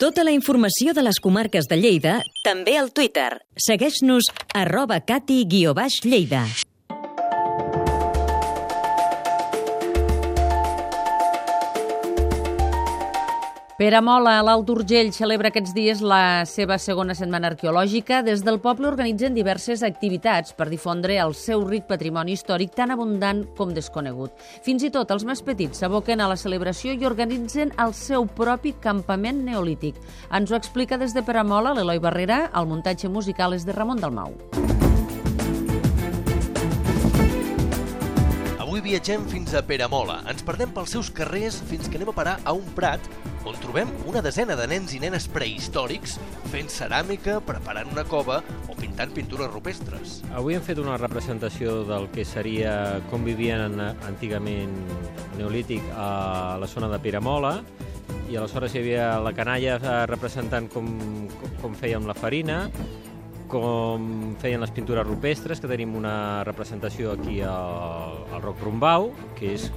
Tota la informació de les comarques de Lleida, també al Twitter. Segueix-nos arroba cati-lleida. Pere Mola, a l'Alt Urgell, celebra aquests dies la seva segona setmana arqueològica. Des del poble organitzen diverses activitats per difondre el seu ric patrimoni històric tan abundant com desconegut. Fins i tot els més petits s'aboquen a la celebració i organitzen el seu propi campament neolític. Ens ho explica des de Peramola l'Eloi Barrera, el muntatge musical és de Ramon Dalmau. Avui viatgem fins a Peramola. Ens perdem pels seus carrers fins que anem a parar a un prat on trobem una desena de nens i nenes prehistòrics fent ceràmica, preparant una cova o pintant pintures rupestres. Avui hem fet una representació del que seria com vivien antigament neolític a la zona de Piramola i aleshores hi havia la canalla representant com, com fèiem la farina, com feien les pintures rupestres, que tenim una representació aquí al, al Roc Rumbau, que és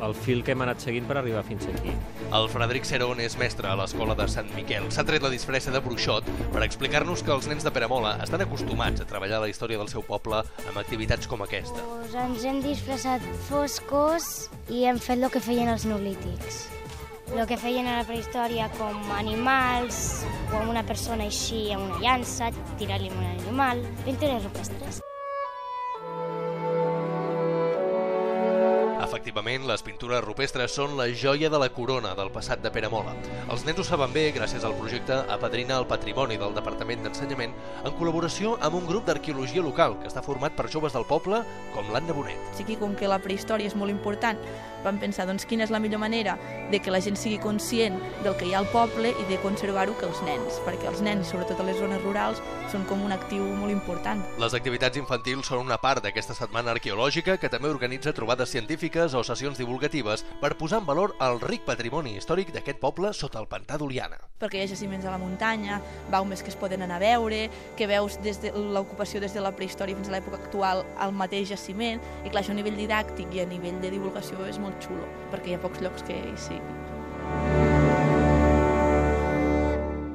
el fil que hem anat seguint per arribar fins aquí. El Frederic Cerón és mestre a l'escola de Sant Miquel. S'ha tret la disfressa de bruixot per explicar-nos que els nens de Peramola estan acostumats a treballar la història del seu poble amb activitats com aquesta. Pues ens hem disfressat foscos i hem fet el que feien els neolítics. El que feien a la prehistòria com animals, o amb una persona així amb una llança, tirar-li un animal, pintures rupestres. Efectivament, les pintures rupestres són la joia de la corona del passat de Peramola. Els nens ho saben bé gràcies al projecte Apadrina el Patrimoni del Departament d'Ensenyament en col·laboració amb un grup d'arqueologia local que està format per joves del poble com l'Anna Bonet. Sí que com que la prehistòria és molt important, vam pensar doncs, quina és la millor manera de que la gent sigui conscient del que hi ha al poble i de conservar-ho que els nens, perquè els nens, sobretot a les zones rurals, són com un actiu molt important. Les activitats infantils són una part d'aquesta setmana arqueològica que també organitza trobades científiques o sessions divulgatives per posar en valor el ric patrimoni històric d'aquest poble sota el pantà d'Oliana. Perquè hi ha jaciments a la muntanya, baumes que es poden anar a veure, que veus des de l'ocupació des de la prehistòria fins a l'època actual al mateix jaciment, i clar, això a nivell didàctic i a nivell de divulgació és molt xulo, perquè hi ha pocs llocs que hi siguin.